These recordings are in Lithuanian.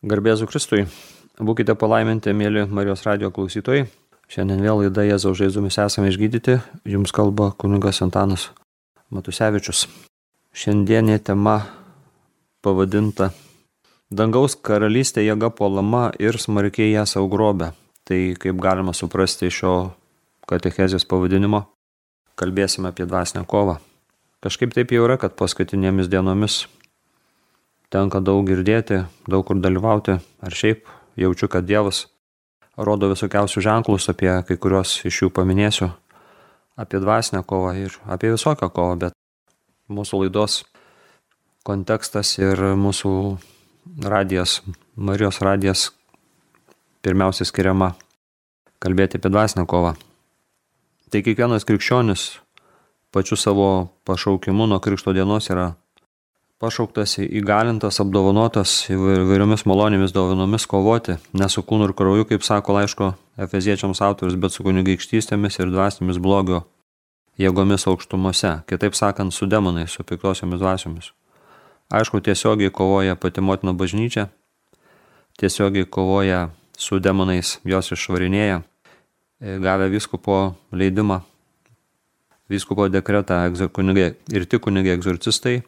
Garbėzu Kristui, būkite palaiminti, mėly Marijos radio klausytojai. Šiandien vėl laida Jėzaus žaizumis esame išgydyti, jums kalba kuningas Antanas Matusevičius. Šiandienė tema pavadinta Dangaus karalystė jėga puolama ir smarkiai ją saugrobė. Tai kaip galima suprasti šio katechezijos pavadinimo, kalbėsime apie dvasinę kovą. Kažkaip taip jau yra, kad paskutinėmis dienomis tenka daug girdėti, daug kur dalyvauti, ar šiaip jaučiu, kad Dievas rodo visokiausių ženklus, apie kai kuriuos iš jų paminėsiu, apie dvasinę kovą ir apie visokią kovą, bet mūsų laidos kontekstas ir mūsų radijas, Marijos radijas pirmiausia skiriama kalbėti apie dvasinę kovą. Tai kiekvienas krikščionis pačiu savo pašaukimu nuo Krikšto dienos yra pašauktas, įgalintas, apdovanotas įvairiomis malonėmis dovanomis kovoti, ne su kūnu ir krauju, kaip sako laiško Efeziečiams autorius, bet su kunigaikštystėmis ir dvasinėmis blogio jėgomis aukštumose, kitaip sakant, su demonais, su piktosiomis dvasiomis. Aišku, tiesiogiai kovoja pati motina bažnyčia, tiesiogiai kovoja su demonais, jos išvarinėja, gavę viskupo leidimą, viskupo dekretą kunigai ir tik kunigai egzorcistai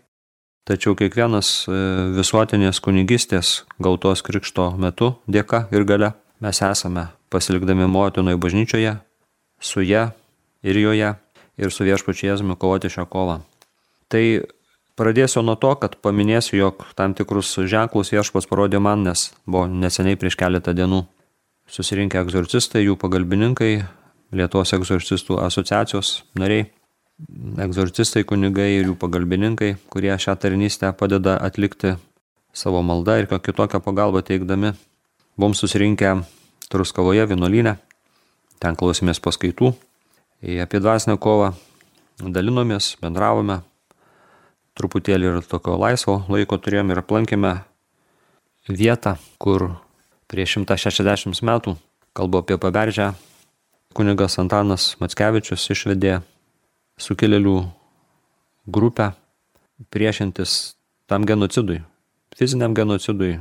Tačiau kiekvienas e, visuotinės kunigystės gautos krikšto metu dėka ir gale mes esame pasilikdami motinoje bažnyčioje, su ją ir joje ir su viešpačiu Jėzumi kovoti šią kovą. Tai pradėsiu nuo to, kad paminėsiu, jog tam tikrus ženklus viešpas parodė man, nes buvo neseniai prieš keletą dienų susirinkę egzorcistai, jų pagalbininkai, Lietuvos egzorcistų asociacijos nariai egzorcistai, kunigai ir jų pagalbininkai, kurie šią tarnystę padeda atlikti savo maldą ir kitokią pagalbą teikdami. Buvom susirinkę Truskavoje vienuolyne, ten klausėmės paskaitų apie dvasinę kovą, dalinomės, bendravome, truputėlį ir tokio laisvo laiko turėjome ir aplankėme vietą, kur prieš 160 metų, kalbu apie paberžę, kunigas Antanas Matskevičius išvedė sukilėlių grupę priešintis tam genocidui, fiziniam genocidui,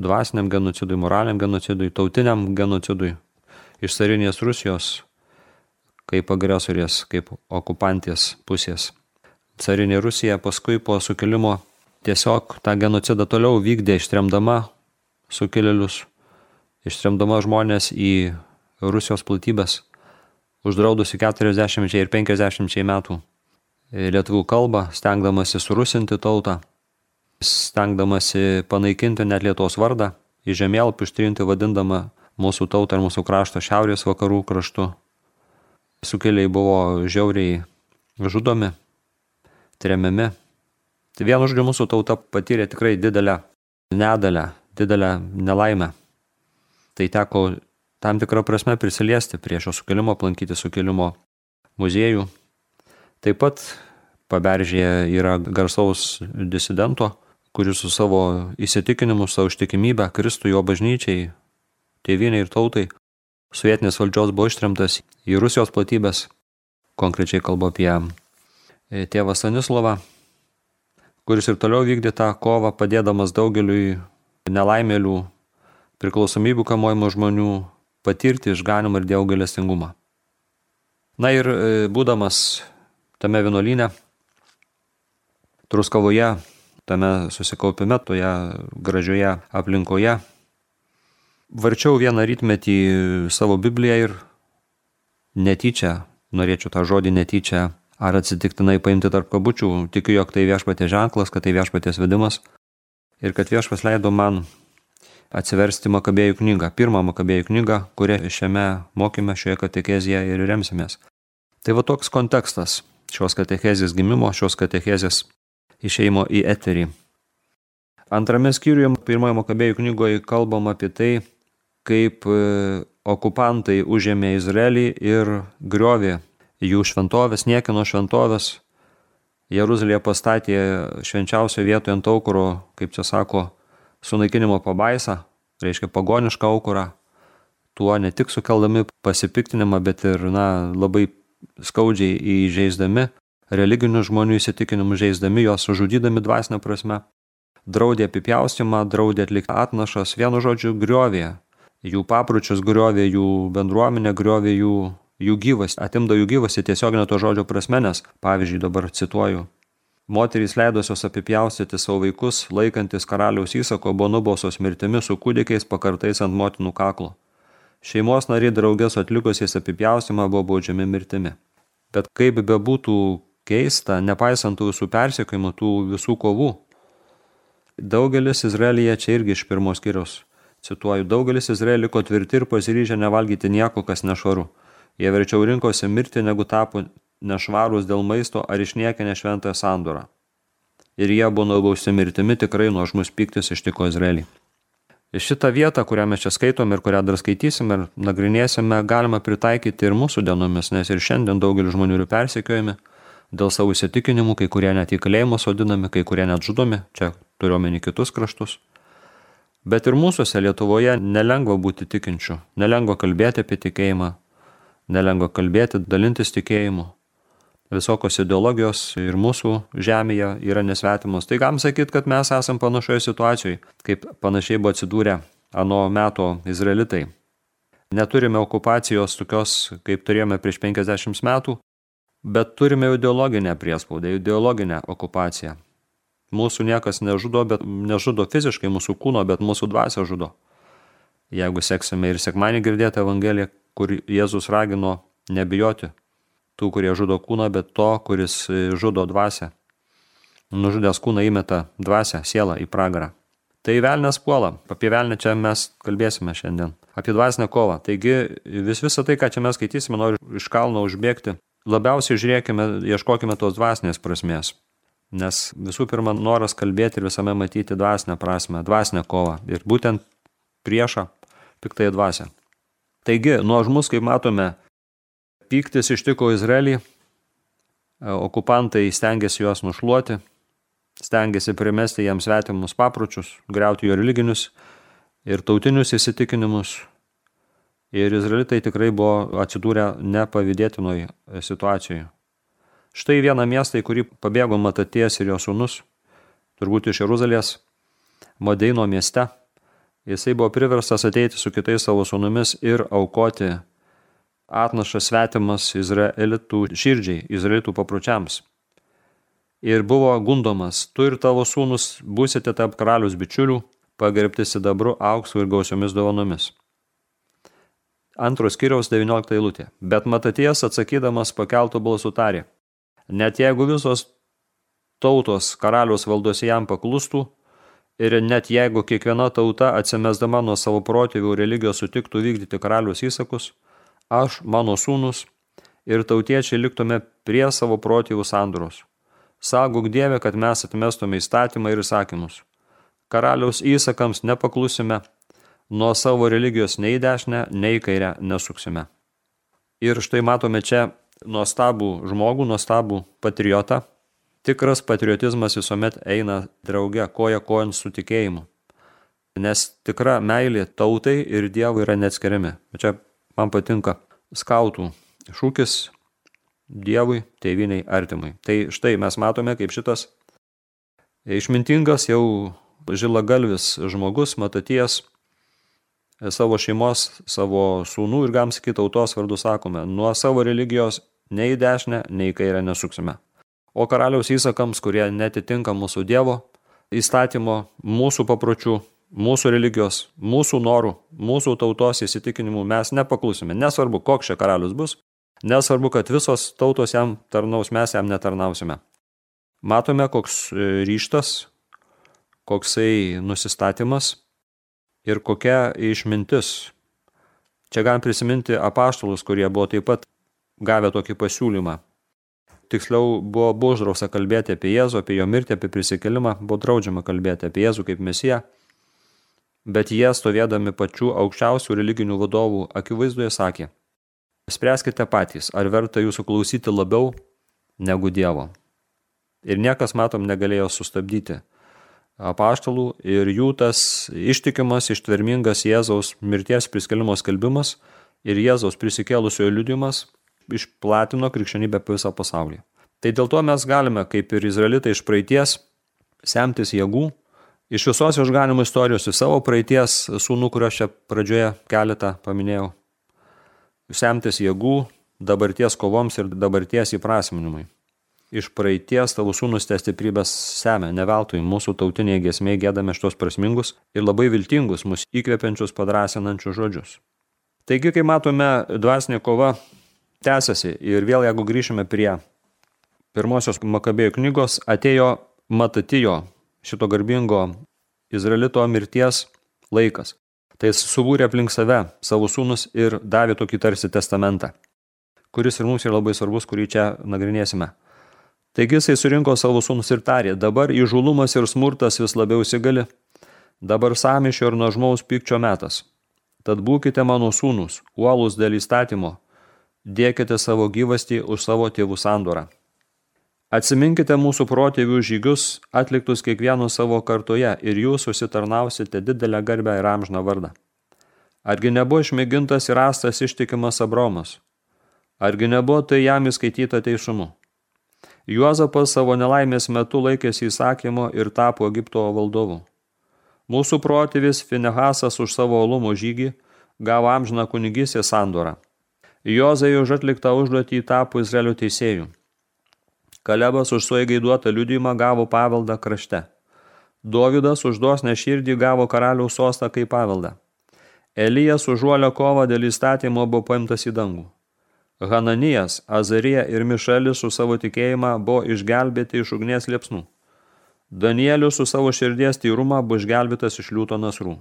dvasiniam genocidui, moraliam genocidui, tautiniam genocidui iš carinės Rusijos kaip agresorės, kaip okupantės pusės. Carinė Rusija paskui po sukilimo tiesiog tą genocidą toliau vykdė ištremdama sukilėlius, ištremdama žmonės į Rusijos platybės uždraudusi 40 ir 50 metų lietuvių kalbą, stengdamasi surusinti tautą, stengdamasi panaikinti net Lietuvos vardą, į žemėlapį ištrinti vadindama mūsų tautą ir mūsų krašto šiaurės vakarų kraštu. Sukėliai buvo žiauriai žudomi, tremiami. Tai vienu žodžiu mūsų tauta patyrė tikrai didelę nedalę, didelę nelaimę. Tai teko tam tikrą prasme prisiliesti prie šio sukilimo, aplankyti sukilimo muziejų. Taip pat paberžėje yra garsaus disidento, kuris su savo įsitikinimu, savo ištikimybę Kristui, jo bažnyčiai, tėviniai ir tautai, sovietinės valdžios buvo ištremtas į Rusijos platybės, konkrečiai kalbu apie e, tėvą Stanislavą, kuris ir toliau vykdė tą kovą, padėdamas daugeliui nelaimėlių, priklausomybių kamuojimo žmonių, patirti išganimą ir Dievo galestingumą. Na ir e, būdamas tame vienuolyne, Truskavoje, tame susikaupime, toje gražioje aplinkoje, varčiau vieną rytmetį savo Bibliją ir netyčia, norėčiau tą žodį netyčia ar atsitiktinai paimti tarp kabučių, tikiu, jog tai viešpatė ženklas, kad tai viešpatės vedimas ir kad viešpas leido man atsiversti Makabėjų knygą, pirmą Makabėjų knygą, kurią šiame mokyme, šioje katekezėje ir remsimės. Tai va toks kontekstas šios katechezės gimimo, šios katechezės išeimo į eterį. Antrame skyriuje, pirmoje Makabėjų knygoje kalbam apie tai, kaip e, okupantai užėmė Izraelį ir griovė jų šventovės, niekino šventovės. Jeruzalėje pastatė švenčiausio vietoje ant aukuro, kaip čia sako, sunaikinimo pabaisą, reiškia pagonišką aukurą, tuo ne tik sukeldami pasipiktinimą, bet ir na, labai skaudžiai įžeisdami religinių žmonių įsitikinimus, žaisdami juos, žudydami dvasinę prasme, draudė apipjaustimą, draudė atlikti atnašas, vienu žodžiu, griovė. Jų papročius griovė, jų bendruomenę griovė, jų, jų gyvas, atimda jų gyvasi tiesioginio to žodžio prasme, nes, pavyzdžiui, dabar cituoju, Moterys leidusios apipjaustyti savo vaikus, laikantis karaliaus įsako, buvo nubausos mirtimi su kūdikiais pakartais ant motinų kaklo. Šeimos nariai draugės atlikusiais apipjaustimą buvo baudžiami mirtimi. Bet kaip bebūtų keista, nepaisant tų visų persiekimų, tų visų kovų, daugelis Izraelyje čia irgi iš pirmos skyriaus. Cituoju, daugelis Izraelį liko tvirti ir pasiryžę nevalgyti nieko, kas nešvaru. Jie verčiau rinkosi mirti, negu tapo nešvarūs dėl maisto ar išniekinę šventąją sandorą. Ir jie buvo nubausti mirtimi tikrai nuožmus piktis ištiko Izraelį. Šitą vietą, kurią mes čia skaitom ir kurią dar skaitysim ir nagrinėsime, galima pritaikyti ir mūsų dienomis, nes ir šiandien daugelis žmonių yra persekiojami dėl savo įsitikinimų, kai kurie net į kalėjimą sodinami, kai kurie net žudomi, čia turiuomenį kitus kraštus. Bet ir mūsųse Lietuvoje nelengva būti tikinčiu, nelengva kalbėti apie tikėjimą, nelengva kalbėti, dalintis tikėjimu visokios ideologijos ir mūsų žemėje yra nesvetimos. Tai galim sakyti, kad mes esam panašioje situacijoje, kaip panašiai buvo atsidūrę ano meto izraelitai. Neturime okupacijos tokios, kaip turėjome prieš 50 metų, bet turime ideologinę priespaudą, ideologinę okupaciją. Mūsų niekas nežudo, bet nežudo fiziškai mūsų kūno, bet mūsų dvasia žudo. Jeigu seksime ir sekmanį girdėti Evangeliją, kur Jėzus ragino nebijoti tų, kurie žudo kūną, bet to, kuris e, žudo dvasę. Nužudęs kūną įmeta dvasę, sielą į pragarą. Tai velnės puola. Apie velnę čia mes kalbėsime šiandien. Apie dvasinę kovą. Taigi vis visą tai, ką čia mes skaitysime, noriu iš kalno užbėgti. Labiausiai žiūrėkime, ieškokime tos dvasinės prasmės. Nes visų pirma, noras kalbėti ir visame matyti dvasinę prasme, dvasinę kovą. Ir būtent priešą piktąją dvasę. Taigi, nuožmus, kaip matome, Pyktis ištiko Izraelį, e, okupantai stengiasi juos nušluoti, stengiasi primesti jiems svetimus papročius, greuti jo religinius ir tautinius įsitikinimus. Ir izraelitai tikrai buvo atsidūrę nepavydėtinoje situacijoje. Štai vieną miestą, į kurį pabėgo Mataties ir jo sūnus, turbūt iš Jeruzalės, Modeino mieste, jisai buvo priverstas ateiti su kitais savo sūnumis ir aukoti atnašas svetimas izraelitų širdžiai, izraelitų papročiams. Ir buvo gundomas, tu ir tavo sūnus būsite tarp karalius bičiulių, pagerbti sidabru, auksu ir gausiomis dovanomis. Antros kiriaus 19 eilutė. Bet Mataties atsakydamas pakeltų balsų tarė. Net jeigu visos tautos karalius valdosi jam paklustų, ir net jeigu kiekviena tauta atsimesdama nuo savo protėvių religijos sutiktų vykdyti karalius įsakus, aš, mano sūnus ir tautiečiai liktume prie savo protėvų sandoros. Saguk Dieve, kad mes atmestume įstatymą ir įsakymus. Karaliaus įsakams nepaklusime, nuo savo religijos nei dešinę, nei kairę nesuksime. Ir štai matome čia nuostabų žmogų, nuostabų patriotą. Tikras patriotizmas visuomet eina drauge, koja kojant su tikėjimu. Nes tikra meilė tautai ir Dievui yra neatskiriami. Čia man patinka skautų šūkis Dievui, tėviniai, artimai. Tai štai mes matome, kaip šitas išmintingas jau žilagalvis žmogus, mataties, savo šeimos, savo sūnų ir gams kitą tautos vardu sakome, nuo savo religijos nei dešinę, nei kairę nesuksime. O karaliaus įsakams, kurie netitinka mūsų Dievo įstatymo, mūsų papročių, mūsų religijos, mūsų norų, mūsų tautos įsitikinimų mes nepaklusime. Nesvarbu, koks čia karalius bus, nesvarbu, kad visos tautos jam tarnaus, mes jam netarnausime. Matome, koks e, ryštas, koksai nusistatymas ir kokia išmintis. Čia galim prisiminti apaštalus, kurie buvo taip pat gavę tokį pasiūlymą. Tiksliau buvo, buvo uždrausta kalbėti apie Jėzų, apie jo mirtį, apie prisikelimą, buvo draudžiama kalbėti apie Jėzų kaip mesiją bet jie stovėdami pačių aukščiausių religinių vadovų akivaizdoje sakė, spręskite patys, ar verta jūsų klausyti labiau negu Dievo. Ir niekas, matom, negalėjo sustabdyti apaštalų ir jų tas ištikimas, ištvermingas Jėzaus mirties priskelimo skelbimas ir Jėzaus prisikėlusiojo liudimas išplatino krikščionybę per visą pasaulį. Tai dėl to mes galime, kaip ir izraelitai iš praeities, semtis jėgų Iš visos išganimo istorijos, iš savo praeities sūnų, kuriuos čia pradžioje keletą paminėjau, semtis jėgų, dabarties kovoms ir dabarties įprasminimui. Iš praeities tavo sūnus te stiprybės semia, ne veltui mūsų tautinėje gesmėje gėdame šitos prasmingus ir labai viltingus, mus įkvepiančius, padrasinančius žodžius. Taigi, kai matome, dvasinė kova tęsiasi ir vėl jeigu grįžime prie pirmosios Makabėjų knygos, atėjo Matatijo, šito garbingo Izraelito mirties laikas. Tai jis subūrė aplink save savo sūnus ir davė tokį tarsi testamentą kuris ir mums yra labai svarbus, kurį čia nagrinėsime. Taigi jisai surinko savo sūnus ir tarė, dabar įžulumas ir smurtas vis labiau įsigali, dabar samišio ir nuožmaus pykčio metas. Tad būkite mano sūnus, uolus dėl įstatymo, dėkite savo gyvastį už savo tėvų sandorą. Atsiminkite mūsų protėvių žygius, atliktus kiekvieno savo kartoje ir jūs susitarnausite didelę garbę ir amžną vardą. Argi nebuvo išmėgintas ir rastas ištikimas Abromas, Argi nebuvo tai jam įskaityta teisumu? Juozapas savo nelaimės metu laikėsi įsakymo ir tapo Egipto valdovu. Mūsų protėvis Finehasas už savo olumo žygį gavo amžiną kunigysę sandorą. Jozai už atliktą užduotį tapo Izraelio teisėjų. Kalebas už suėgai duotą liudijimą gavo paveldą krašte. Dovydas už dosnę širdį gavo karaliaus sostą kaip paveldą. Elijas už žuolio kovą dėl įstatymo buvo paimtas į dangų. Hananijas, Azarija ir Mišelis su savo tikėjimą buvo išgelbėti iš ugnies liepsnų. Danielius su savo širdies tyrumą buvo išgelbėtas iš liūto nasrų.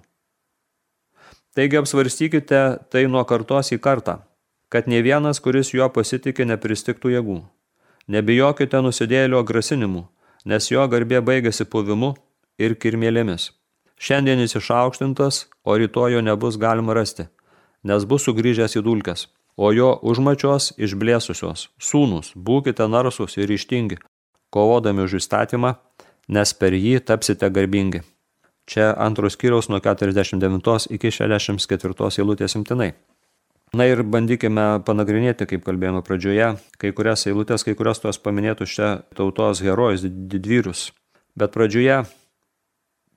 Taigi apsvarstykite tai nuo kartos į kartą, kad ne vienas, kuris juo pasitikė, nepristiktų jėgų. Nebijokite nusidėlio grasinimų, nes jo garbė baigėsi puvimu ir kirmėlėmis. Šiandien jis išaukštintas, o rytojo nebus galima rasti, nes bus sugrįžęs į dulkes o jo užmačios išblėsusios. Sūnus, būkite narsus ir ištingi, kovodami už įstatymą, nes per jį tapsite garbingi. Čia antros skyriaus nuo 49 iki 64 eilutės imtinai. Na ir bandykime panagrinėti, kaip kalbėjome pradžioje, kai kurias eilutės, kai kurios tuos paminėtus čia tautos herojus, didvyrius. Bet pradžioje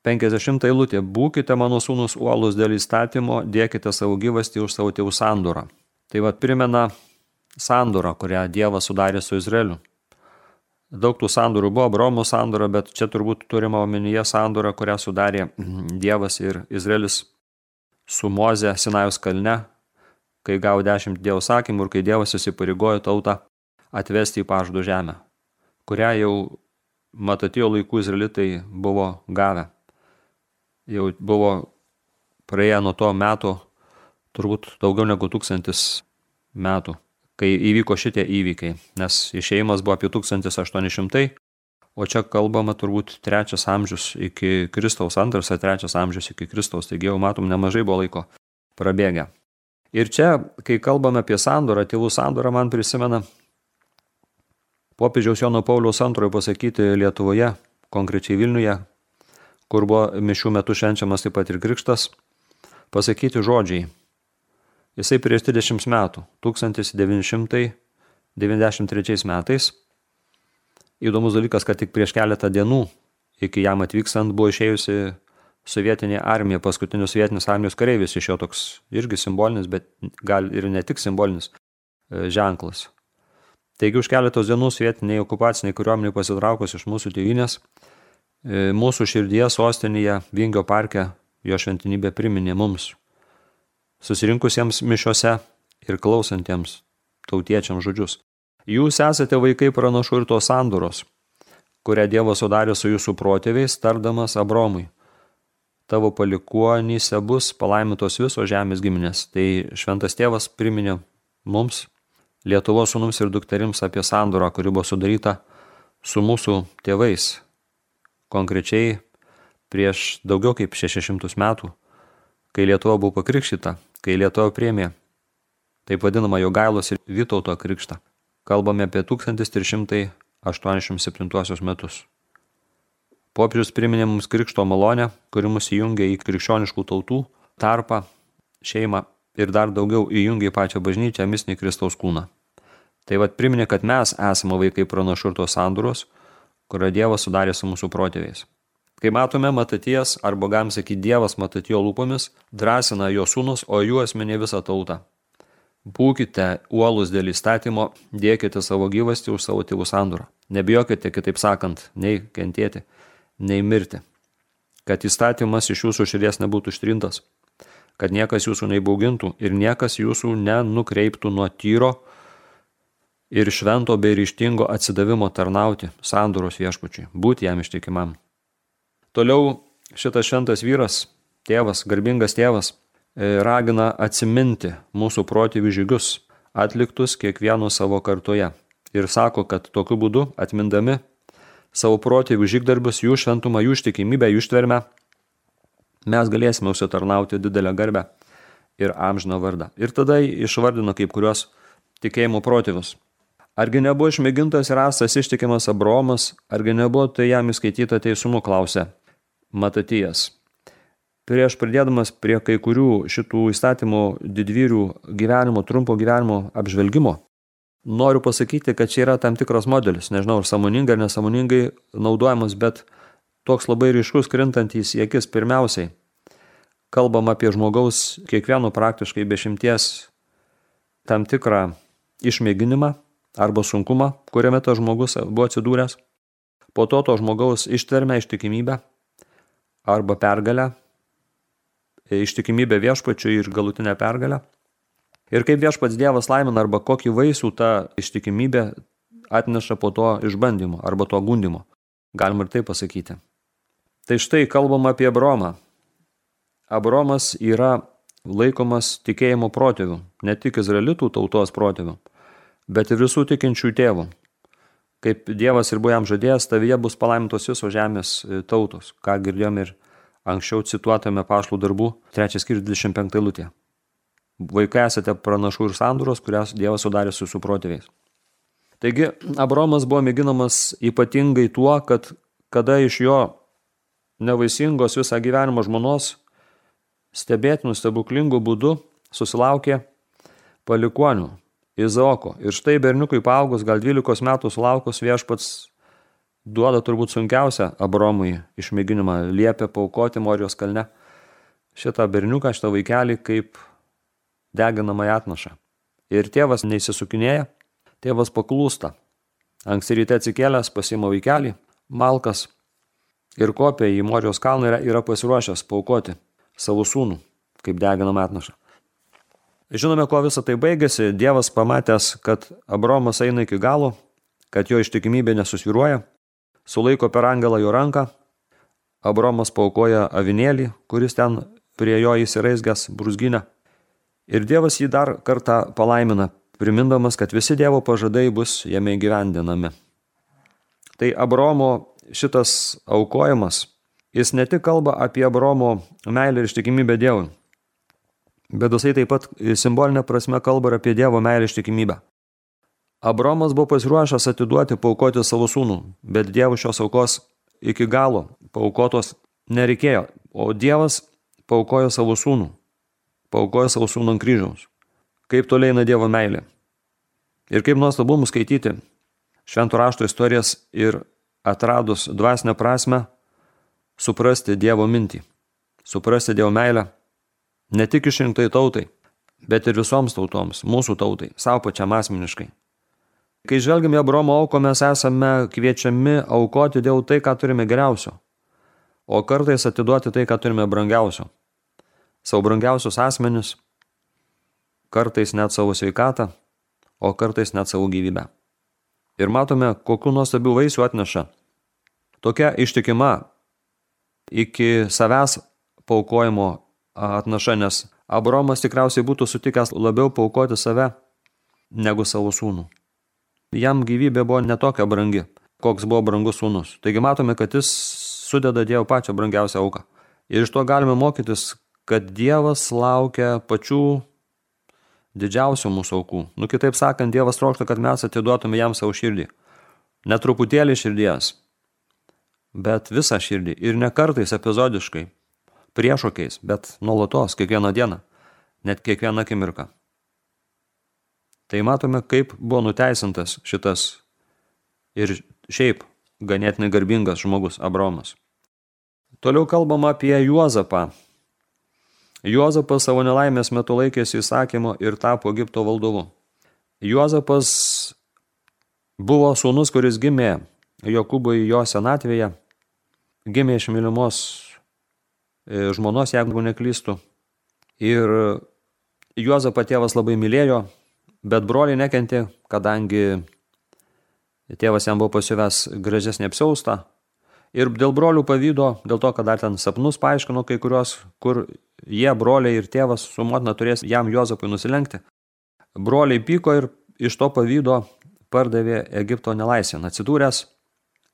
50 eilutė, būkite mano sūnus uolus dėl įstatymo, dėkite savo gyvastį už savo tėvų sandorą. Tai vad primena sandorą, kurią Dievas sudarė su Izraeliu. Daug tų sandorų buvo, Bromo sandora, bet čia turbūt turima omenyje sandora, kurią sudarė Dievas ir Izraelis su Moze Sinajus kalne, kai gavo dešimt Dievo sakymų ir kai Dievas įsipareigojo tautą atvesti į pažadų žemę, kurią jau Matatijo laikų Izraelitai buvo gavę. Jau buvo praėję nuo to meto turbūt daugiau negu tūkstantis metų, kai įvyko šitie įvykiai, nes išėjimas buvo apie 1800, o čia kalbama turbūt trečias amžius iki Kristaus, antras ar trečias amžius iki Kristaus, taigi jau matom nemažai buvo laiko prabėgę. Ir čia, kai kalbame apie sandorą, tėvų sandorą, man prisimena popiežiaus Jono Pauliaus antrojo pasakyti Lietuvoje, konkrečiai Vilniuje, kur buvo mišių metu švenčiamas taip pat ir krikštas, pasakyti žodžiai Jisai prieš 30 metų, 1993 metais. Įdomus dalykas, kad tik prieš keletą dienų iki jam atvykstant buvo išėjusi sovietinė armija, paskutinis sovietinis armijos kareivis iš jo toks irgi simbolinis, bet gal ir ne tik simbolinis e, ženklas. Taigi už keletos dienų sovietiniai okupaciniai kariuomeniai pasitraukus iš mūsų tėvynės, e, mūsų širdyje sostinėje Vingio parke jo šventinybė priminė mums susirinkusiems mišiose ir klausantiems tautiečiams žodžius. Jūs esate vaikai pranašų ir tos sandoros, kurią Dievas sudarė su jūsų protėviais, tardamas Abromui. Tavo palikuonyse bus palaimintos visos žemės giminės. Tai šventas tėvas priminė mums, Lietuvos sunums ir dukterims apie sandorą, kuri buvo sudaryta su mūsų tėvais. Konkrečiai prieš daugiau kaip 600 metų, kai Lietuva buvo pakrikštyta kai Lietuva priemė taip vadinamą Jogailos ir Vytauto krikštą. Kalbame apie 1387 metus. Popiežius priminė mums krikšto malonę, kuri mus įjungia į krikščioniškų tautų tarpą, šeimą ir dar daugiau įjungia į pačią bažnyčią misnį Kristaus kūną. Tai vad priminė, kad mes esame vaikai pranašų ir tos sanduros, kurio Dievas sudarė su mūsų protėviais. Kai matome Mataties, arba galim sakyti Dievas Matatijo lūpomis, drąsina jo sūnus, o jų asmenė visą tautą. Būkite uolus dėl įstatymo, dėkite savo gyvastį už savo tėvų sandūrą. Nebijokite, kitaip sakant, nei kentėti, nei mirti. Kad įstatymas iš jūsų širdies nebūtų ištrintas. Kad niekas jūsų neįbaugintų ir niekas jūsų nenukreiptų nuo tyro ir švento bei ryštingo atsidavimo tarnauti sandoros viešpačiui, būti jam ištikimam. Toliau šitas šventas vyras, tėvas, garbingas tėvas, e, ragina atsiminti mūsų protėvių žygius, atliktus kiekvieno savo kartoje. Ir sako, kad tokiu būdu, atmindami savo protėvių žygdarbius, jų šventumą, jų ištikimybę, jų ištvermę, mes galėsime užsitarnauti didelę garbę ir amžiną vardą. Ir tada išvardino kaip kurios tikėjimo protėvius. Argi nebuvo išmėgintas ir rastas ištikimas Abromas, argi nebuvo tai jam įskaityta teisumu, klausė Matatijas. Prieš pradėdamas prie kai kurių šitų įstatymų didvyrių gyvenimo, trumpo gyvenimo apžvelgimo, noriu pasakyti, kad čia yra tam tikras modelis, nežinau, ar samoningai ar nesamoningai naudojamas, bet toks labai ryškus krintantys į akis pirmiausiai. Kalbam apie žmogaus kiekvieno praktiškai bešimties tam tikrą išmėginimą arba sunkumą, kuriame tas žmogus buvo atsidūręs. Po to to žmogaus ištvermę, ištikimybę arba pergalę, ištikimybę viešpačiui ir galutinę pergalę. Ir kaip viešpats Dievas laimina arba kokį vaisių ta ištikimybė atneša po to išbandymo arba to gundimo. Galima ir tai pasakyti. Tai štai kalbam apie Abromą. Abromas yra laikomas tikėjimo protėvių, ne tik izraelitų tautos protėvių, bet ir visų tikinčių tėvų. Kaip Dievas ir buvo jam žadėjęs, tavyje bus palaimintos visos žemės e, tautos, ką girdėjom ir anksčiau cituotame pašlų darbų 3 skyrius 25 lūtė. Vaikai esate pranašų ir sanduros, kurias Dievas sudarė su suprotėviais. Taigi, Abromas buvo mėginamas ypatingai tuo, kad kada iš jo nevaisingos visą gyvenimą žmonos stebėtinų stebuklingų būdų susilaukė palikonių, Izaoko. Ir štai berniukui paaugus, gal 12 metų sulaukus viešpats duoda turbūt sunkiausią Abromui išmėginimą, liepia paukoti Morijos kalne šitą berniuką, šitą vaikelį kaip deginamą atnašą. Ir tėvas neįsisukinėja, tėvas paklūsta. Anksti ryte atsikėlęs pasima vaikelį, malkas ir kopia į Morijos kalną yra, yra pasiruošęs paukoti savo sūnų kaip deginamą atnašą. Žinome, kuo visą tai baigėsi. Dievas pamatęs, kad Abromas eina iki galo, kad jo ištikimybė nesusviruoja, sulaiko per angelą jo ranką, Abromas paukoja avinėlį, kuris ten prie jo įsiraizgęs brūzginę. Ir Dievas jį dar kartą palaimina, primindamas, kad visi Dievo pažadai bus jame įgyvendinami. Tai Abromo šitas aukojimas, jis ne tik kalba apie Abromo meilę ir ištikimybę Dievui, bet jisai taip pat simbolinė prasme kalba ir apie Dievo meilę ištikimybę. Abromas buvo pasiruošęs atiduoti, paukoti savo sūnų, bet Dievo šios aukos iki galo paukotos nereikėjo, o Dievas paukojo savo sūnų, paukojo savo sūnų ant kryžiaus. Kaip toliai eina Dievo meilė. Ir kaip nuostabu mums skaityti šventų rašto istorijas ir atradus dvasinę prasme, suprasti Dievo mintį, suprasti Dievo meilę Ne tik išrinktai tautai, bet ir visoms tautoms, mūsų tautai, savo pačiam asmeniškai. Kai žvelgiame Abromo auko, mes esame kviečiami aukoti dėl tai, ką turime geriausio, o kartais atiduoti tai, ką turime brangiausio. Savo brangiausius asmenis, kartais net savo sveikatą, o kartais net savo gyvybę. Ir matome, kokiu nuostabių vaisių atneša. Tokia ištikima iki savęs paukojimo atnaša, nes Abromas tikriausiai būtų sutikęs labiau paukoti save negu savo sūnų. Jam gyvybė buvo netokia brangi, koks buvo brangus sūnus. Taigi matome, kad jis sudeda Dievo pačią brangiausią auką. Ir iš to galime mokytis, kad Dievas laukia pačių didžiausių mūsų aukų. Nu kitaip sakant, Dievas trokšta, kad mes atiduotume jam savo širdį. Netruputėlį širdies, bet visą širdį ir ne kartais epizodiškai, priešokiais, bet nuolatos, kiekvieną dieną, net kiekvieną akimirką. Tai matome, kaip buvo nuteisintas šitas ir šiaip ganėtinai garbingas žmogus Abromas. Toliau kalbama apie Juozapą. Juozapas savo nelaimės metu laikėsi įsakymo ir tapo Egipto valdovu. Juozapas buvo sūnus, kuris gimė Jokūbui jo senatvėje, gimė iš mylimos e, žmonos, jeigu neklystų. Ir Juozapą tėvas labai mylėjo, bet broliai nekentė, kadangi tėvas jam buvo pasiuvęs gražesnį apsaustą. Ir dėl brolių pavydo, dėl to, kad dar ten sapnus paaiškino kai kurios, kur jie, broliai ir tėvas su motina turės jam Juozapui nusilenkti. Broliai pyko ir iš to pavydo pardavė Egipto nelaisvėn. Atsidūręs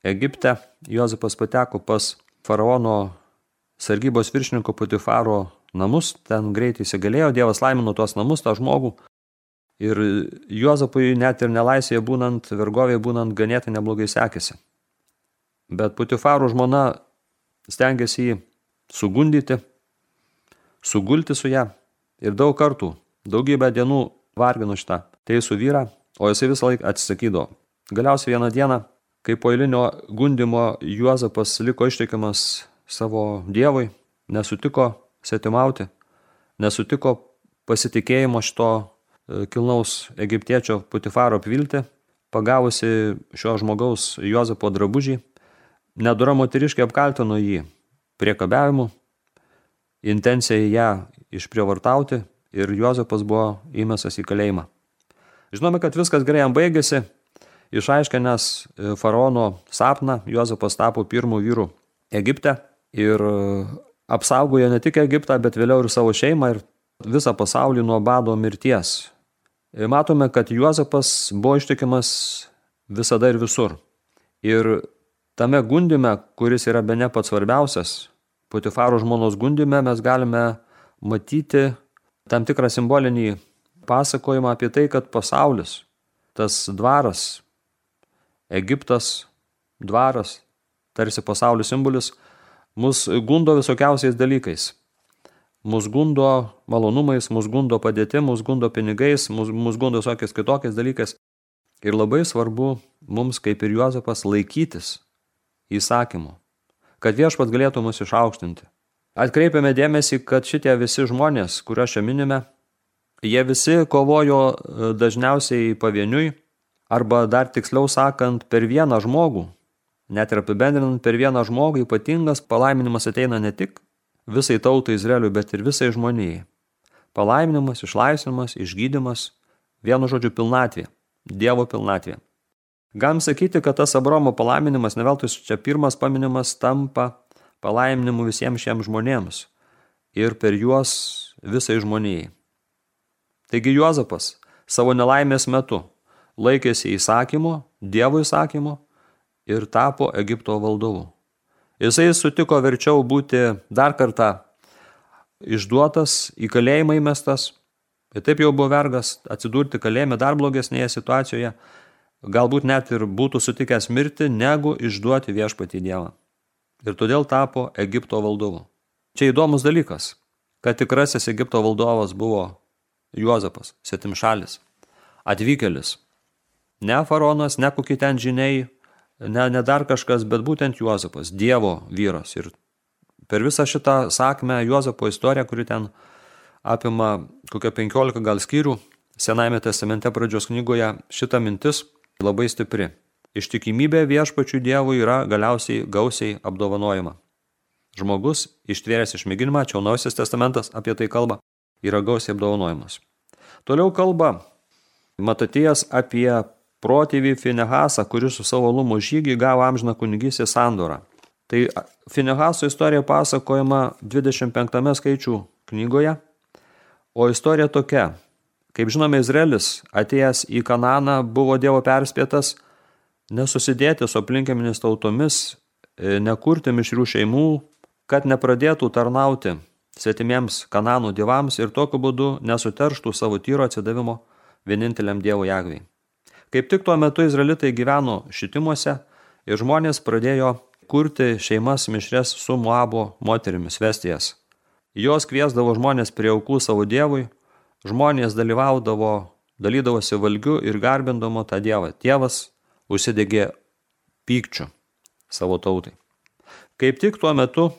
Egipte, Juozapas pateko pas faraono sargybos viršininko Putifaro namus, ten greitai įsigalėjo, Dievas laimino tuos namus, tą žmogų. Ir Juozapui net ir nelaisvėje būnant, vergovėje būnant, ganėtai neblogai sekėsi. Bet Putifaro žmona stengiasi jį sugundyti, sugulti su ją ir daug kartų, daugybę dienų vargino šitą teisų vyrą, o jisai visą laiką atsisakydavo. Galiausiai vieną dieną, kai po eilinio gundimo Juozapas liko ištikimas savo dievui, nesutiko svetimauti, nesutiko pasitikėjimo šito e, kilnaus egiptiečio Putifaro apvilti, pagavusi šio žmogaus Juozapo drabužį, nedora moteriškai apkaltino jį priekabiavimu, intencija ją išprievartauti ir Juozapas buvo įmesas į kalėjimą. Žinome, kad viskas gerai jam baigėsi, išaiškinęs e, faraono sapną, Juozapas tapo pirmų vyrų Egipte ir apsaugojo ne tik Egiptą, bet vėliau ir savo šeimą ir visą pasaulį nuo bado mirties. Ir matome, kad Juozapas buvo ištikimas visada ir visur. Ir tame gundime, kuris yra be ne pats svarbiausias, Putifaro žmonos gundime mes galime matyti tam tikrą simbolinį pasakojimą apie tai, kad pasaulis, tas dvaras, Egiptas, dvaras, tarsi pasaulio simbolis, mus gundo visokiausiais dalykais. Mus gundo malonumais, mus gundo padėti, mus gundo pinigais, mus, mus gundo visokiais kitokiais dalykais. Ir labai svarbu mums, kaip ir Juozapas, laikytis įsakymų, kad viešpat galėtų mus išaukštinti. Atkreipiame dėmesį, kad šitie visi žmonės, kuriuos čia minime, jie visi kovojo e, dažniausiai pavieniui, arba dar tiksliau sakant, per vieną žmogų, Net ir apibendrinant per vieną žmogų ypatingas palaiminimas ateina ne tik visai tautai Izraeliui, bet ir visai žmonijai. Palaiminimas, išlaisvinimas, išgydymas, vienu žodžiu pilnatvė, Dievo pilnatvė. Galim sakyti, kad tas Abromo palaiminimas, ne veltui čia pirmas paminimas, tampa palaiminimu visiems šiems žmonėms ir per juos visai žmonijai. Taigi Juozapas savo nelaimės metu laikėsi įsakymo, Dievo įsakymo ir tapo Egipto valdovu. Jisai sutiko verčiau būti dar kartą išduotas, į kalėjimą įmestas, ir taip jau buvo vergas atsidurti kalėjime dar blogesnėje situacijoje, galbūt net ir būtų sutikęs mirti, negu išduoti viešpatį Dievą. Ir todėl tapo Egipto valdovu. Čia įdomus dalykas, kad tikrasis Egipto valdovas buvo Juozapas, svetimšalis, atvykėlis. Ne faronas, ne kokie ten žiniai, ne, ne dar kažkas, bet būtent Juozapas, Dievo vyras. Ir per visą šitą sakmę Juozapo istoriją, kuri ten apima kokią 15 gal skyrių, Senajame testamente pradžios knygoje šita mintis labai stipri. Ištikimybė viešpačių Dievui yra galiausiai gausiai apdovanojama. Žmogus, ištvėręs išmėginimą, čia Naujasis testamentas apie tai kalba, yra gausiai apdovanojimas. Toliau kalba Matatijas apie protėvį Finehasą, kuris su savo lumo žygį gavo amžiną kunigysį sandorą. Tai Finehaso istorija pasakojama 25 skaičių knygoje, o istorija tokia. Kaip žinome, Izraelis atėjęs į Kananą buvo Dievo perspėtas nesusidėti su aplinkiamis tautomis, e, nekurti mišrių šeimų, kad nepradėtų tarnauti svetimiems Kananų dievams ir tokiu būdu nesuterštų savo tyro atsidavimo vieninteliam Dievo jagviai. Kaip tik tuo metu izraelitai gyveno šitimuose ir žmonės pradėjo kurti šeimas mišres su Moabo moterimis vestijas. Jos kviesdavo žmonės prie aukų savo dievui, žmonės dalyvaudavo, dalydavosi valgiu ir garbindamo tą dievą. Dievas užsidegė pykčių savo tautai. Kaip tik tuo metu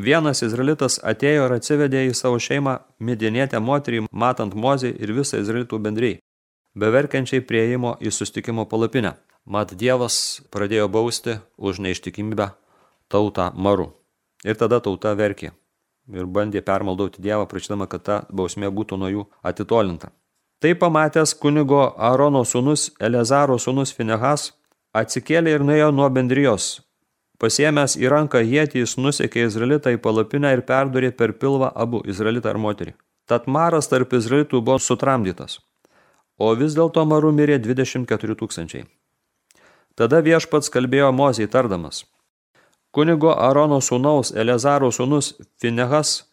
Vienas izraelitas atėjo ir atsivedė į savo šeimą midienietę moterį, matant mozį ir visą izraelitų bendriai, beverkiančiai prieimo į sustikimo palapinę. Mat Dievas pradėjo bausti už neištikimybę tautą maru. Ir tada tauta verkė ir bandė permaldauti Dievą, prašydama, kad ta bausmė būtų nuo jų atitolinta. Tai pamatęs kunigo Arono sūnus Elezaro sūnus Finehas atsikėlė ir nuėjo nuo bendrijos. Pasiemęs į ranką jėtį, jis nusekė Izraelitą į palapinę ir perdurė per pilvą abu Izraelitą ir moterį. Tad maras tarp Izraelitų buvo sutramdytas, o vis dėlto maru mirė 24 tūkstančiai. Tada viešpats kalbėjo Mozijai tardamas – Kunigo Arono sūnaus Elezaro sūnus Finehas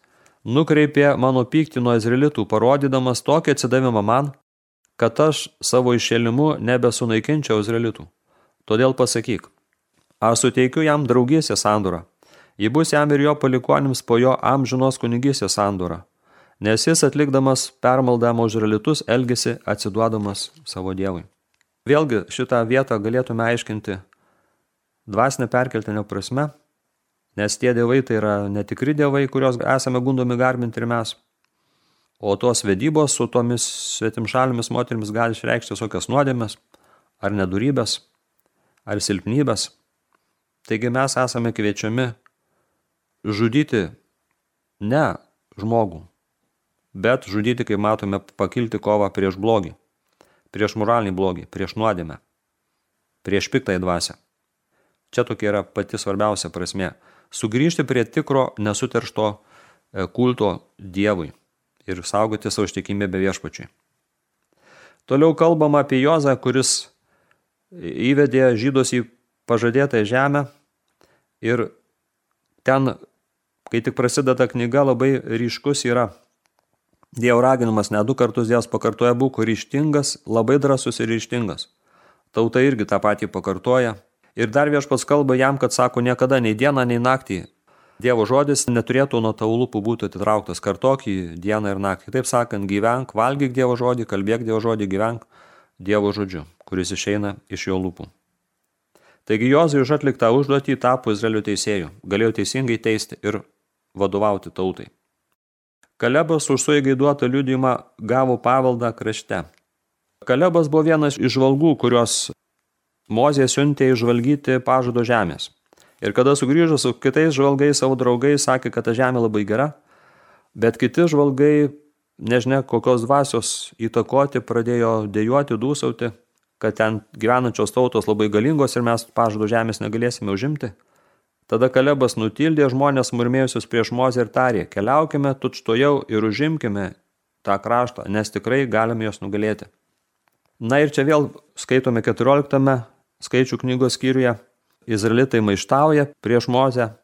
nukreipė mano pyktį nuo izraelitų, parodydamas tokį atsidavimą man, kad aš savo išėlimu nebesunaikinčiau izraelitų. Todėl pasakyk, aš suteikiu jam draugysę sandūrą. Ji bus jam ir jo palikonims po jo amžinos kunigysės sandūrą, nes jis atlikdamas permaldamo izraelitus elgesi atsiduodamas savo dievui. Vėlgi šitą vietą galėtume aiškinti dvasinė perkeltinio prasme, nes tie dievai tai yra netikri dievai, kurios esame gundomi garbinti ir mes. O tos vedybos su tomis svetimšalimis moterimis gali išreikšti visokias nuodėmės, ar nedurybės, ar silpnybės. Taigi mes esame kviečiami žudyti ne žmogų, bet žudyti, kai matome, pakilti kovą prieš blogį, prieš moralinį blogį, prieš nuodėmę, prieš piktąją dvasę. Čia tokia yra pati svarbiausia prasme. Sugrįžti prie tikro nesuteršto e, kulto Dievui ir saugoti savo ištikimybę viešpačiui. Toliau kalbama apie Jozą, kuris įvedė žydus į pažadėtą žemę ir ten, kai tik prasideda knyga, labai ryškus yra Dievo raginimas, ne du kartus Dievas pakartoja būk ryštingas, labai drasus ir ryštingas. Tauta irgi tą patį pakartoja, Ir dar viešpats kalba jam, kad sako, niekada nei dieną, nei naktį Dievo žodis neturėtų nuo tavo lūpų būti atitrauktas, kartok jį dieną ir naktį. Taip sakant, gyvenk, valgyk Dievo žodį, kalbėk Dievo žodį, gyvenk Dievo žodžiu, kuris išeina iš jo lūpų. Taigi Jozai už atliktą užduotį tapo Izraelio teisėjų, galėjo teisingai teisti ir vadovauti tautai. Kalebas už suėgai duotą liudijimą gavo pavaldą krašte. Kalebas buvo vienas iš žvalgų, kurios Mozė siuntė išžvalgyti pažado žemės. Ir kada sugrįžo su kitais žvalgais, savo draugais, sakė, kad ta žemė labai gera, bet kiti žvalgai, nežinia kokios dvasios įtakoti, pradėjo dėjuoti, dūsauti, kad ten gyvenančios tautos labai galingos ir mes pažado žemės negalėsime užimti. Tada Kalebas nutildė žmonės murmėjusius prieš Mozę ir tarė, keliaukime tučtojau ir užimkime tą kraštą, nes tikrai galime juos nugalėti. Na ir čia vėl skaitome 14 skaičių knygos skyriuje. Izraelitai maištauja prieš Mozę,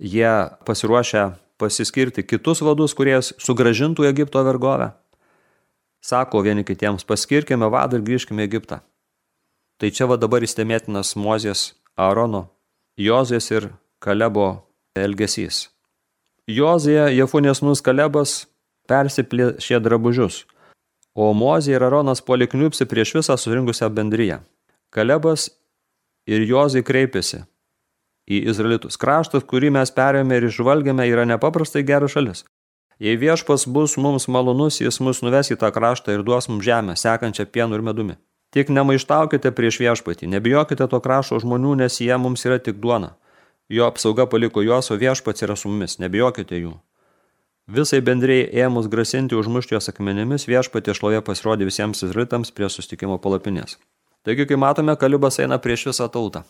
jie pasiruošę pasiskirti kitus vadus, kurie sugražintų Egipto vergovę. Sako vieni kitiems, paskirkime vadą ir grįžkime į Egiptą. Tai čia va dabar įstėmėtinas Mozės, Aarono, Jozės ir Kalebo elgesys. Jozėje Jefunės nus Kalebas persiplėšė drabužius, o Mozė ir Aronas polikniupsi prieš visą surinkusią bendryją. Kalebas ir Jozai kreipėsi į Izraelitus. Kraštas, kurį mes perėmė ir išvalgėme, yra nepaprastai geras šalis. Jei viešpas bus mums malonus, jis mus nuves į tą kraštą ir duos mums žemę, sekančią pienu ir medumi. Tik nemaištaukite prieš viešpatį, nebijokite to krašto žmonių, nes jie mums yra tik duona. Jo apsauga paliko juos, o viešpats yra su mumis, nebijokite jų. Visai bendrėjai ėmus grasinti užmušti jos akmenimis, viešpatė šlovė pasirodė visiems izraelitams prie sustikimo palapinės. Taigi, kai matome, Kalibas eina prieš visą tautą.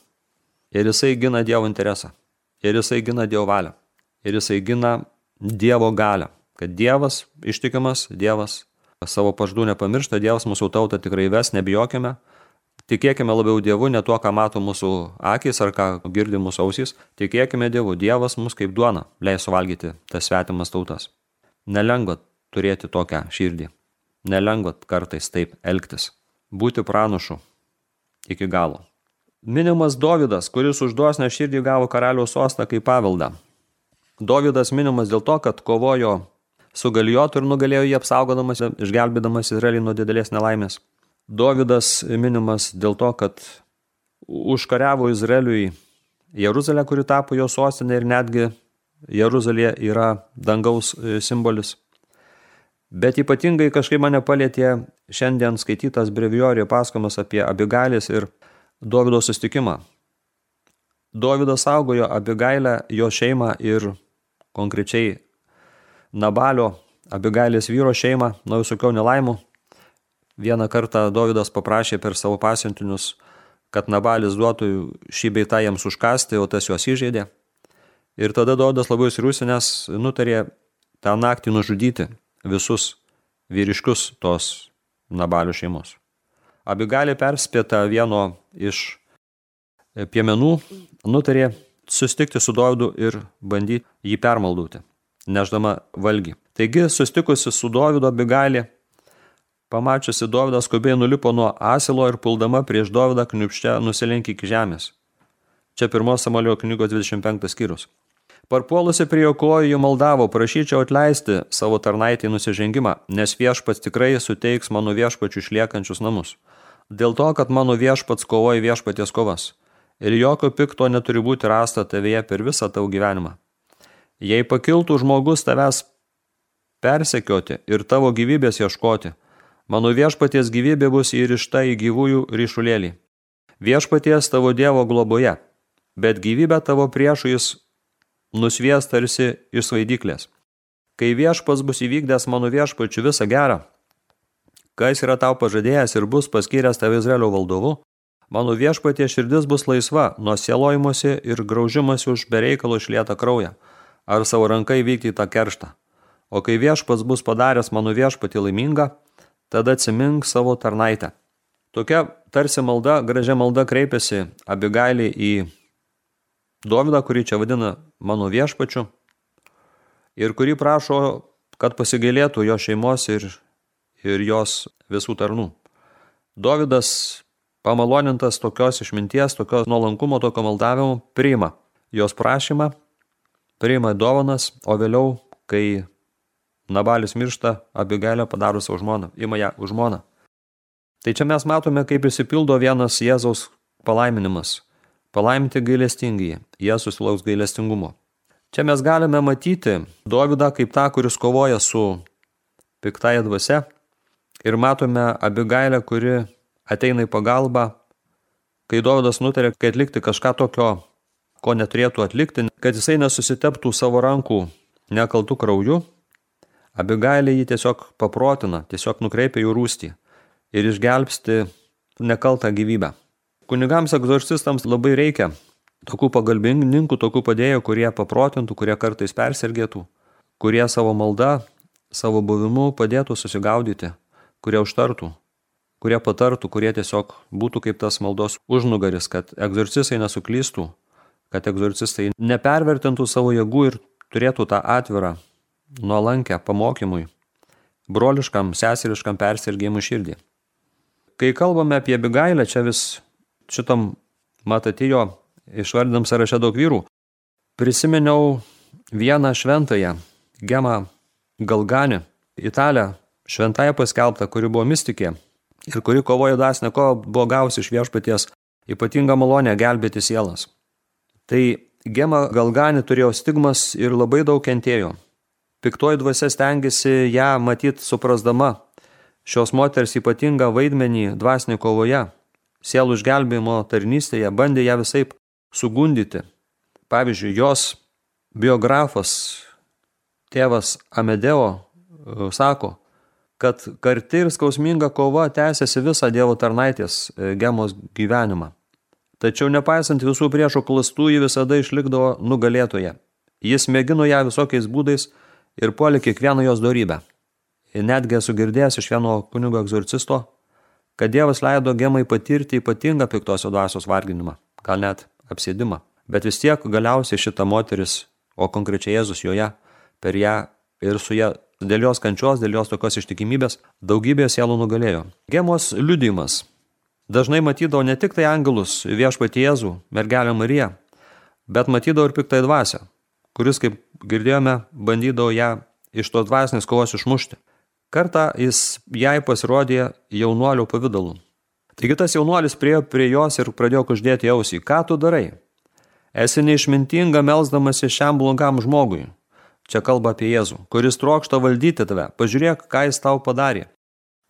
Ir jisai gina Dievo interesą. Ir jisai gina Dievo valią. Ir jisai gina Dievo galę. Kad Dievas ištikimas, Dievas savo paždų nepamiršta, Dievas mūsų tautą tikrai ves, nebijokime. Tikėkime labiau Dievu, ne tuo, ką mato mūsų akis ar ką girdi mūsų ausys. Tikėkime Dievu, Dievas mus kaip duona leis suvalgyti tas svetimas tautas. Nelengva turėti tokią širdį. Nelengva kartais taip elgtis. Būti pranašu, iki galo. Minimas Dovydas, kuris už dosnę širdį gavo karaliaus sostą kaip paveldą. Dovydas minimas dėl to, kad kovojo su Galijotu ir nugalėjo jį apsaugodamas, išgelbėdamas Izraelį nuo didelės nelaimės. Dovydas minimas dėl to, kad užkariavo Izraeliui Jeruzalę, kuri tapo jo sostinė ir netgi Jeruzalė yra dangaus simbolis. Bet ypatingai kažkaip mane palėtė šiandien skaitytas breviorijo paskomas apie Abigailės ir Dovido sustikimą. Dovydas saugojo Abigailę, jo šeimą ir konkrečiai Nabalio, Abigailės vyro šeimą nuo visokių nelaimų. Vieną kartą Dovydas paprašė per savo pasiuntinius, kad Nabalis duotų šį beitą jiems užkasti, o tas juos įžeidė. Ir tada Dovydas labai įsirusinęs nutarė tą naktį nužudyti visus vyriškius tos Nabalių šeimos. Abigalė perspėta vieno iš piemenų nutarė sustikti su Dovydu ir bandyti jį permaldauti, neždama valgy. Taigi, sustikusi su Dovydu Abigalė, pamačiusi Dovydą skubiai nulipo nuo asilo ir puldama prieš Dovydą kniupšte nusilenkė iki žemės. Čia pirmos Samalio knygos 25 skyrius. Parpuolusi prie jo kojų jų maldavo, prašyčiau atleisti savo tarnaitį nusižengimą, nes viešpats tikrai suteiks mano viešpačių išliekančius namus. Dėl to, kad mano viešpats kovoja viešpaties kovas. Ir jokio pikto neturi būti rasta tavyje per visą tavo gyvenimą. Jei pakiltų žmogus tavęs persekioti ir tavo gyvybės ieškoti, mano viešpaties gyvybė bus įrišta į gyvųjų ryšulėlį. Viešpaties tavo Dievo globoje, bet gyvybę tavo priešų jis nusvies tarsi iš svaidyklės. Kai viešpas bus įvykdęs mano viešpačių visą gerą, kas yra tau pažadėjęs ir bus paskyręs tave Izraelio valdovu, mano viešpatie širdis bus laisva nuo sielojimuose ir graužimasi už bereikalo išlietą kraują, ar savo rankai vykti tą kerštą. O kai viešpas bus padaręs mano viešpatį laimingą, tada atsimink savo tarnaitę. Tokia tarsi malda, gražia malda kreipiasi Abigailį į Dovydą, kurį čia vadina mano viešpačiu ir kurį prašo, kad pasigailėtų jo šeimos ir, ir jos visų tarnų. Dovydas, pamalonintas tokios išminties, tokios nuolankumo, tokio maldavimo, priima jos prašymą, priima dovanas, o vėliau, kai Nabalis miršta, Abigailė padaro savo žmoną, ima ją už žmoną. Tai čia mes matome, kaip įsipildo vienas Jėzaus palaiminimas – Palaiminti gailestingi, jie susilauks gailestingumo. Čia mes galime matyti Dovydą kaip tą, kuris kovoja su piktaja dvasia ir matome Abigailę, kuri ateina į pagalbą, kai Dovydas nutarė, kad atlikti kažką tokio, ko neturėtų atlikti, kad jisai nesusiteptų savo rankų nekaltų krauju, Abigailė jį tiesiog paprotina, tiesiog nukreipia jų rūstį ir išgelbsti nekaltą gyvybę. Kunigams egzorcistams labai reikia tokių pagalbininkų, tokių padėjų, kurie paprotintų, kurie kartais persergėtų, kurie savo malda, savo buvimu padėtų susigaudyti, kurie užtartų, kurie patartų, kurie tiesiog būtų kaip tas maldos užnugaris, kad egzorcistai nesuklystų, kad egzorcistai nepervertintų savo jėgų ir turėtų tą atvirą, nuolankę pamokymui, broliškam, sesiriškam persirgėjimui širdį. Kai kalbame apie Abigailę, čia vis šitam Matatijo išvardinam sąraše daug vyrų, prisiminiau vieną šventąją, Gemą Galganį, italę, šventąją paskelbtą, kuri buvo mystikė ir kuri kovojo dasnė, ko buvo gausi iš viešpaties ypatingą malonę gelbėti sielas. Tai Gema Galganį turėjo stigmas ir labai daug kentėjo. Piktoji dvasia stengiasi ją matyti suprasdama šios moters ypatingą vaidmenį dvasinė kovoje sielų išgelbėjimo tarnystėje bandė ją visai sugundyti. Pavyzdžiui, jos biografas tėvas Amedeo e, sako, kad karti ir skausminga kova tęsiasi visą Dievo tarnaitės e, gemos gyvenimą. Tačiau nepaisant visų priešo klastų, ji visada išlikdavo nugalėtoje. Jis mėgino ją visokiais būdais ir puolė kiekvieną jos dorybę. Netgi esu girdėjęs iš vieno kunigo egzorcisto, kad Dievas leido gemai patirti ypatingą piktosios dvasios varginimą, gal net apsėdimą. Bet vis tiek galiausiai šita moteris, o konkrečiai Jėzus joje, per ją ir su ją dėl jos kančios, dėl jos tokios ištikimybės, daugybė sielų nugalėjo. Gemos liudijimas. Dažnai matydavo ne tik tai angelus viešpatį Jėzų, mergelę Mariją, bet matydavo ir piktąją dvasę, kuris, kaip girdėjome, bandydavo ją iš tos dvasinės kovos išmušti. Kartą jis jai pasirodė jaunuolio pavydalu. Taigi tas jaunuolis priejo prie jos ir pradėjo kuždėti ausį. Ką tu darai? Esi neišmintinga melzdamasi šiam blogam žmogui. Čia kalba apie Jėzų, kuris trokšta valdyti tave. Pažiūrėk, ką jis tau padarė.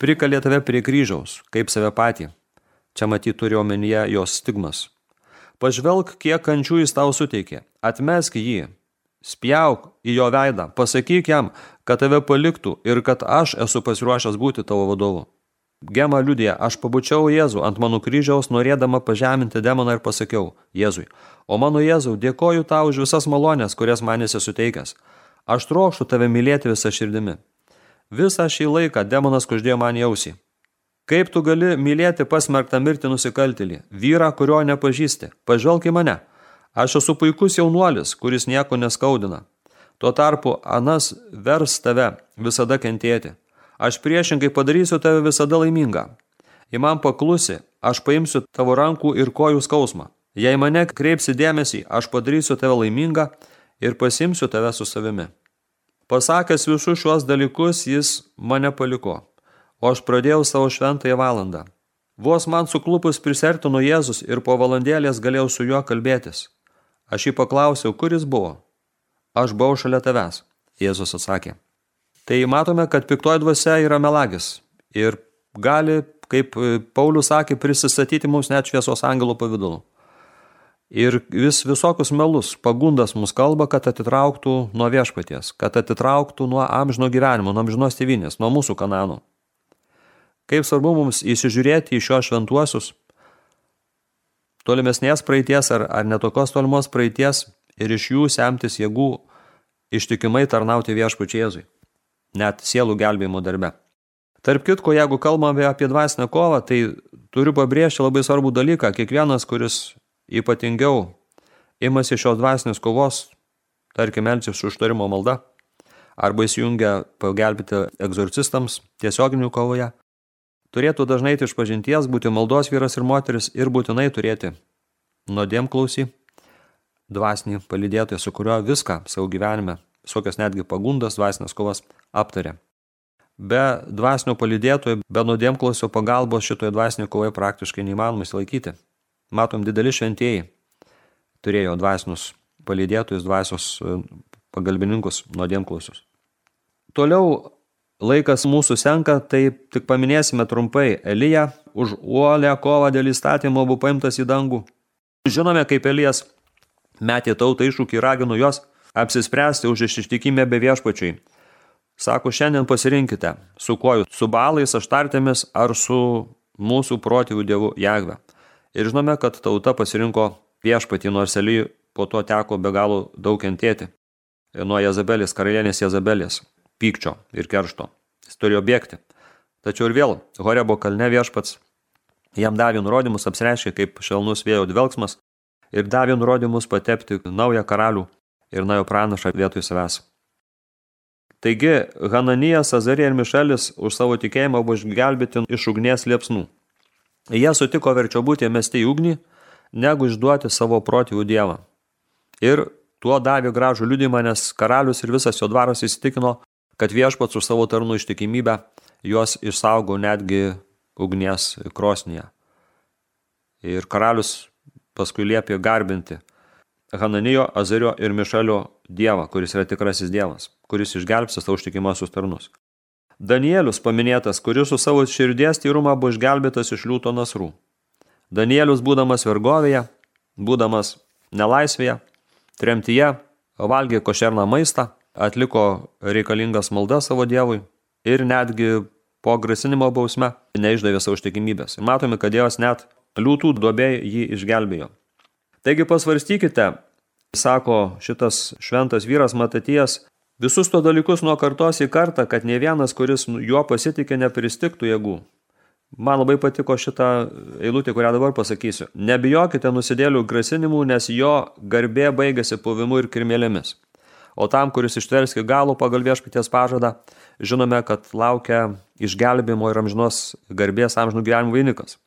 Prikalė tave prie kryžiaus, kaip save patį. Čia matyti turi omenyje jos stigmas. Pažvelk, kiek kančių jis tau suteikė. Atmesk jį. Spjauk į jo veidą. Pasakyk jam, kad tave paliktų ir kad aš esu pasiruošęs būti tavo vadovu. Gema liudija, aš pabučiau Jėzų ant mano kryžiaus, norėdama pažeminti demoną ir pasakiau Jėzui, o mano Jėzau, dėkoju tau už visas malonės, kurias man esi suteikęs. Aš trokštų tave mylėti visą širdimi. Visą šį laiką demonas kuždėjo man jausį. Kaip tu gali mylėti pasmerktą mirti nusikaltelį, vyrą, kurio nepažįsti? Pažvelk į mane. Aš esu puikus jaunuolis, kuris nieko neskaudina. Tuo tarpu anas vers tave visada kentėti. Aš priešingai padarysiu tave visada laimingą. Į man paklusi, aš paimsiu tavo rankų ir kojų skausmą. Jei mane kreipsi dėmesį, aš padarysiu tave laimingą ir pasimsiu tave su savimi. Pasakęs visus šiuos dalykus, jis mane paliko, o aš pradėjau savo šventąją valandą. Vos man suklupus prisertino Jėzus ir po valandėlės galėjau su juo kalbėtis. Aš jį paklausiau, kur jis buvo. Aš buvau šalia tavęs, Jėzus atsakė. Tai matome, kad piktoji dvasia yra melagis ir gali, kaip Paulius sakė, prisistatyti mums net šviesos angelų pavydalu. Ir vis visokius melus, pagundas mus kalba, kad atitrauktų nuo viešpaties, kad atitrauktų nuo amžino gyvenimo, nuo amžinos tėvinės, nuo mūsų kananų. Kaip svarbu mums įsižiūrėti į šios šventuosius, tolimesnės praeities ar, ar netokios tolimos praeities ir iš jų semtis jėgų ištikimai tarnauti viešpačiai Jėzui net sielų gelbėjimo darbe. Tarp kitko, jeigu kalbame apie dvasinę kovą, tai turiu pabrėžti labai svarbų dalyką. Kiekvienas, kuris ypatingiau imasi šios dvasinės kovos, tarkim, elgsis užtarimo malda, arba įsijungia pagelbėti egzorcistams tiesioginių kovoje, turėtų dažnai iš pažinties būti maldos vyras ir moteris ir būtinai turėti nuodėm klausy, dvasinį palydėtoją, su kuriuo viską savo gyvenime visokias netgi pagundas, dvasinės kovas aptarė. Be dvasinio palydėtojo, be nuodėmklausio pagalbos šitoje dvasinėje kovoje praktiškai neįmanoma įsilaikyti. Matom, dideli šventieji turėjo dvasinius palydėtojus, dvasios e, pagalbininkus nuodėmklausius. Toliau laikas mūsų senka, tai tik paminėsime trumpai. Elija už uolę kovą dėl įstatymo buvo paimtas į dangų. Žinome, kaip Elijas metė tautą iššūkį ir ragino jos apsispręsti už ištikimę be viešpačiai. Sako, šiandien pasirinkite, su kuo su balais, aštartėmis ar su mūsų protėvių dievu Jagve. Ir žinome, kad tauta pasirinko viešpatį, nors Ely po to teko be galo daug kentėti. Nuo Jezabelės, karalienės Jezabelės, pykčio ir keršto. Jis turėjo bėgti. Tačiau ir vėl, Horebo kalne viešpats jam davė nurodymus, apsireiškė kaip švelnus vėjo dvelgsmas ir davė nurodymus patepti naują karalių ir nuėjo pranašą vietoj savęs. Taigi, Hananijas, Azarija ir Mišelis už savo tikėjimą buvo išgelbėti iš ugnies liepsnų. Jie sutiko verčiau būti mesti į ugnį, negu išduoti savo protėvių dievą. Ir tuo davė gražų liudimą, nes karalius ir visas jo dvaras įsitikino, kad viešpats už savo tarnų ištikimybę juos išsaugo netgi ugnies krosnyje. Ir karalius paskui liepė garbinti Hananijo, Azario ir Mišalio dievą, kuris yra tikrasis dievas, kuris išgelbs savo užtikimosius tarnus. Danielius paminėtas, kuris su savo širdies tyrumą buvo išgelbėtas iš liūto nasrų. Danielius, būdamas vergovėje, būdamas nelaisvėje, tremtyje, valgė košerną maistą, atliko reikalingas maldas savo dievui ir netgi po grasinimo bausme neišdavė savo užtikimybės. Ir matome, kad Dievas net liūtų duobė jį išgelbėjo. Taigi pasvarstykite, sako šitas šventas vyras Matatijas, visus to dalykus nuo kartos į kartą, kad ne vienas, kuris juo pasitikė, nepristiktų jėgų. Man labai patiko šitą eilutę, kurią dabar pasakysiu. Nebijokite nusidėlių grasinimų, nes jo garbė baigėsi puvimu ir kirmėlėmis. O tam, kuris ištvers iki galų pagal viešpaties pažadą, žinome, kad laukia išgelbimo ir amžinos garbės amžinų gyvenimų vainikas.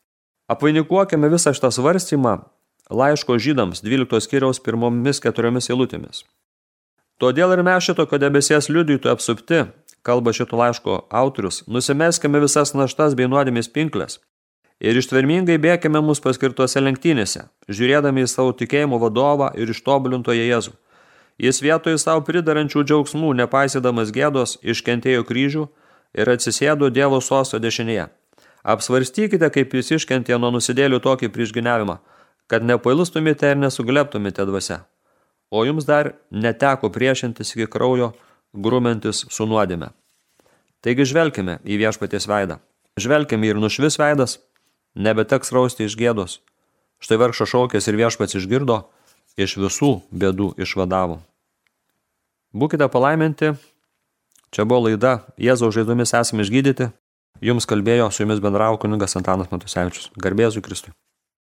Apvainikuokime visą šitą svarstymą laiško žydams 12 skyriaus pirmomis keturiomis eilutėmis. Todėl ir mes šitokio debesies liudytų apsupti, kalba šito laiško autorius, nusimeskime visas naštas bei nuodėmės pinklės ir ištvermingai bėkime mūsų paskirtuose lenktynėse, žiūrėdami į savo tikėjimo vadovą ir ištobulintoje Jėzų. Jis vietoj savo pridarančių džiaugsmų, nepaisydamas gėdos, iškentėjo kryžių ir atsisėdo Dievo sosto dešinėje. Apsvarstykite, kaip jis iškentė nuo nusidėlių tokį priešginiavimą, kad nepailustumėte ir nesugleptumėte dvasia. O jums dar neteko priešintis iki kraujo, grumentis su nuodėme. Taigi žvelkime į viešpaties veidą. Žvelkime ir nušvis veidas, nebeteks rausti iš gėdos. Štai vargšo šaukės ir viešpats išgirdo, iš visų bėdų išvadavo. Būkite palaiminti, čia buvo laida Jėzaus žaidomis esame išgydyti, jums kalbėjo su jumis bendravo kunigas Antanas Matusevičius. Garbėzui Kristui.